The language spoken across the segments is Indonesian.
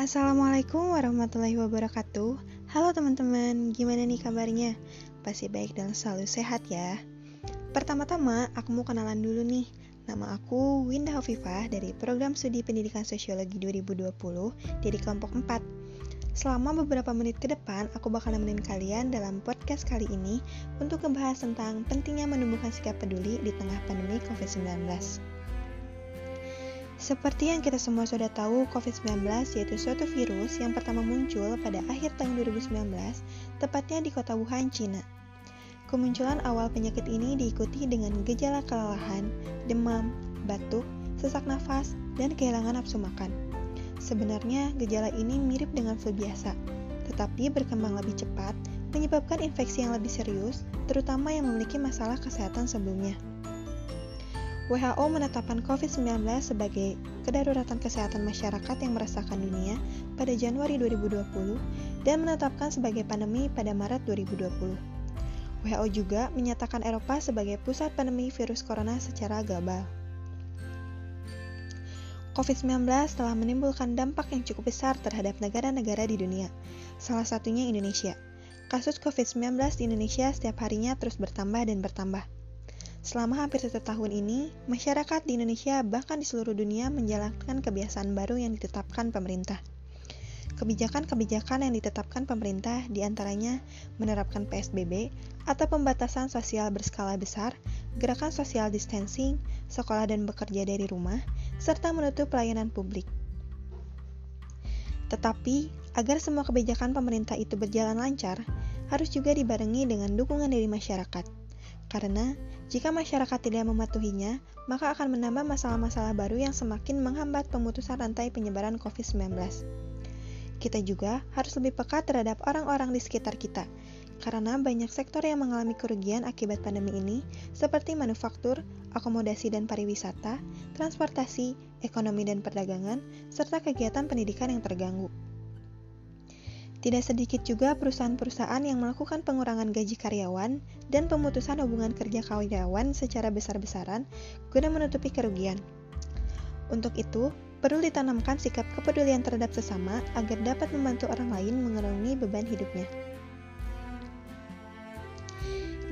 Assalamualaikum warahmatullahi wabarakatuh Halo teman-teman, gimana nih kabarnya? Pasti baik dan selalu sehat ya Pertama-tama, aku mau kenalan dulu nih Nama aku Winda Hovifah dari Program Studi Pendidikan Sosiologi 2020 dari kelompok 4 Selama beberapa menit ke depan, aku bakal nemenin kalian dalam podcast kali ini untuk membahas tentang pentingnya menumbuhkan sikap peduli di tengah pandemi COVID-19. Seperti yang kita semua sudah tahu, COVID-19 yaitu suatu virus yang pertama muncul pada akhir tahun 2019, tepatnya di kota Wuhan, Cina. Kemunculan awal penyakit ini diikuti dengan gejala kelelahan, demam, batuk, sesak nafas, dan kehilangan nafsu makan. Sebenarnya, gejala ini mirip dengan flu biasa, tetapi berkembang lebih cepat, menyebabkan infeksi yang lebih serius, terutama yang memiliki masalah kesehatan sebelumnya. WHO menetapkan COVID-19 sebagai kedaruratan kesehatan masyarakat yang meresahkan dunia pada Januari 2020 dan menetapkan sebagai pandemi pada Maret 2020. WHO juga menyatakan Eropa sebagai pusat pandemi virus corona secara global. COVID-19 telah menimbulkan dampak yang cukup besar terhadap negara-negara di dunia, salah satunya Indonesia. Kasus COVID-19 di Indonesia setiap harinya terus bertambah dan bertambah. Selama hampir satu tahun ini, masyarakat di Indonesia bahkan di seluruh dunia menjalankan kebiasaan baru yang ditetapkan pemerintah. Kebijakan-kebijakan yang ditetapkan pemerintah di antaranya menerapkan PSBB atau pembatasan sosial berskala besar, gerakan social distancing, sekolah dan bekerja dari rumah, serta menutup pelayanan publik. Tetapi, agar semua kebijakan pemerintah itu berjalan lancar, harus juga dibarengi dengan dukungan dari masyarakat. Karena jika masyarakat tidak mematuhinya, maka akan menambah masalah-masalah baru yang semakin menghambat pemutusan rantai penyebaran COVID-19. Kita juga harus lebih peka terhadap orang-orang di sekitar kita, karena banyak sektor yang mengalami kerugian akibat pandemi ini, seperti manufaktur, akomodasi dan pariwisata, transportasi, ekonomi dan perdagangan, serta kegiatan pendidikan yang terganggu. Tidak sedikit juga perusahaan-perusahaan yang melakukan pengurangan gaji karyawan dan pemutusan hubungan kerja karyawan secara besar-besaran guna menutupi kerugian. Untuk itu, perlu ditanamkan sikap kepedulian terhadap sesama agar dapat membantu orang lain mengurangi beban hidupnya.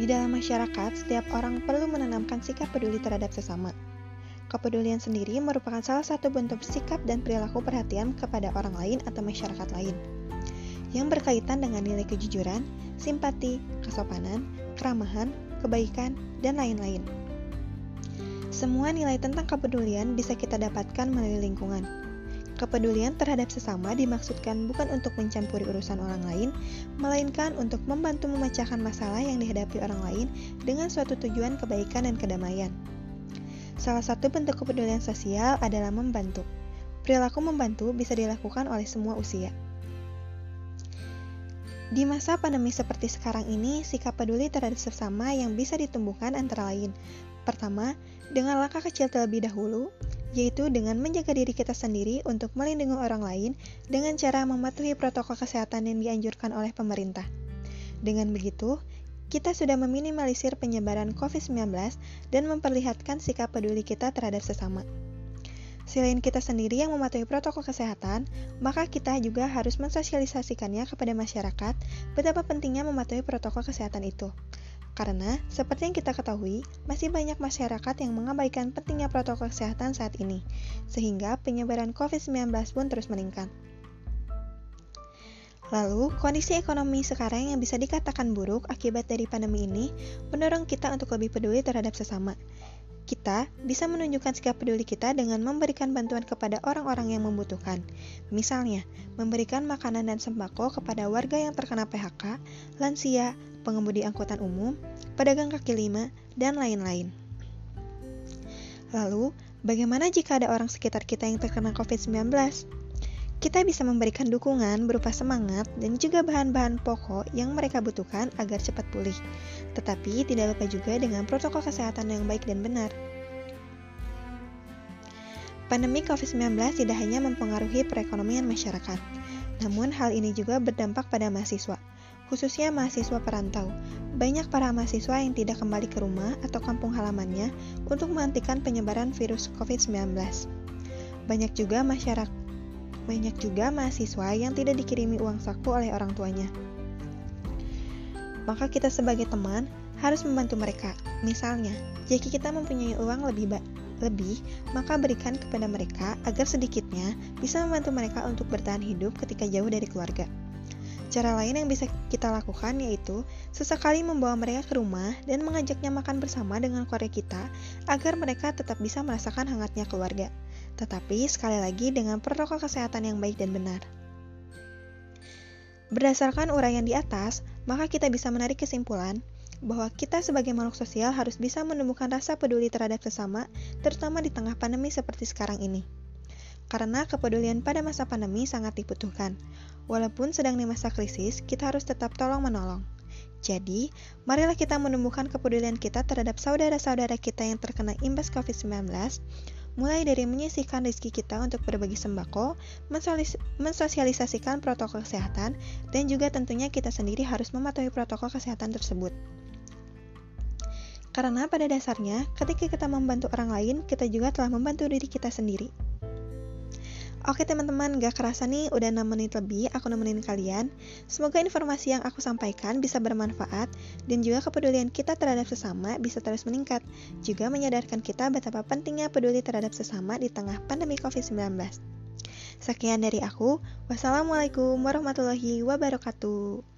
Di dalam masyarakat, setiap orang perlu menanamkan sikap peduli terhadap sesama. Kepedulian sendiri merupakan salah satu bentuk sikap dan perilaku perhatian kepada orang lain atau masyarakat lain yang berkaitan dengan nilai kejujuran, simpati, kesopanan, keramahan, kebaikan, dan lain-lain. Semua nilai tentang kepedulian bisa kita dapatkan melalui lingkungan. Kepedulian terhadap sesama dimaksudkan bukan untuk mencampuri urusan orang lain, melainkan untuk membantu memecahkan masalah yang dihadapi orang lain dengan suatu tujuan kebaikan dan kedamaian. Salah satu bentuk kepedulian sosial adalah membantu. Perilaku membantu bisa dilakukan oleh semua usia. Di masa pandemi seperti sekarang ini, sikap peduli terhadap sesama yang bisa ditumbuhkan antara lain. Pertama, dengan langkah kecil terlebih dahulu, yaitu dengan menjaga diri kita sendiri untuk melindungi orang lain dengan cara mematuhi protokol kesehatan yang dianjurkan oleh pemerintah. Dengan begitu, kita sudah meminimalisir penyebaran COVID-19 dan memperlihatkan sikap peduli kita terhadap sesama. Selain kita sendiri yang mematuhi protokol kesehatan, maka kita juga harus mensosialisasikannya kepada masyarakat betapa pentingnya mematuhi protokol kesehatan itu. Karena, seperti yang kita ketahui, masih banyak masyarakat yang mengabaikan pentingnya protokol kesehatan saat ini, sehingga penyebaran COVID-19 pun terus meningkat. Lalu, kondisi ekonomi sekarang yang bisa dikatakan buruk akibat dari pandemi ini mendorong kita untuk lebih peduli terhadap sesama, kita bisa menunjukkan sikap peduli kita dengan memberikan bantuan kepada orang-orang yang membutuhkan. Misalnya, memberikan makanan dan sembako kepada warga yang terkena PHK, lansia, pengemudi angkutan umum, pedagang kaki lima, dan lain-lain. Lalu, bagaimana jika ada orang sekitar kita yang terkena COVID-19? Kita bisa memberikan dukungan berupa semangat dan juga bahan-bahan pokok yang mereka butuhkan agar cepat pulih tetapi tidak lupa juga dengan protokol kesehatan yang baik dan benar. Pandemi COVID-19 tidak hanya mempengaruhi perekonomian masyarakat, namun hal ini juga berdampak pada mahasiswa, khususnya mahasiswa perantau. Banyak para mahasiswa yang tidak kembali ke rumah atau kampung halamannya untuk menghentikan penyebaran virus COVID-19. Banyak juga masyarakat Banyak juga mahasiswa yang tidak dikirimi uang saku oleh orang tuanya. Maka kita sebagai teman harus membantu mereka. Misalnya, jika kita mempunyai uang lebih lebih, maka berikan kepada mereka agar sedikitnya bisa membantu mereka untuk bertahan hidup ketika jauh dari keluarga. Cara lain yang bisa kita lakukan yaitu sesekali membawa mereka ke rumah dan mengajaknya makan bersama dengan keluarga kita agar mereka tetap bisa merasakan hangatnya keluarga. Tetapi sekali lagi dengan protokol kesehatan yang baik dan benar. Berdasarkan uraian di atas, maka kita bisa menarik kesimpulan bahwa kita sebagai makhluk sosial harus bisa menumbuhkan rasa peduli terhadap sesama, terutama di tengah pandemi seperti sekarang ini karena kepedulian pada masa pandemi sangat dibutuhkan. Walaupun sedang di masa krisis, kita harus tetap tolong-menolong. Jadi, marilah kita menumbuhkan kepedulian kita terhadap saudara-saudara kita yang terkena imbas COVID-19, mulai dari menyisihkan rezeki kita untuk berbagi sembako, mensosialisasikan protokol kesehatan, dan juga tentunya kita sendiri harus mematuhi protokol kesehatan tersebut. Karena pada dasarnya, ketika kita membantu orang lain, kita juga telah membantu diri kita sendiri. Oke teman-teman, gak kerasa nih udah 6 menit lebih aku nemenin kalian. Semoga informasi yang aku sampaikan bisa bermanfaat dan juga kepedulian kita terhadap sesama bisa terus meningkat. Juga menyadarkan kita betapa pentingnya peduli terhadap sesama di tengah pandemi COVID-19. Sekian dari aku. Wassalamualaikum warahmatullahi wabarakatuh.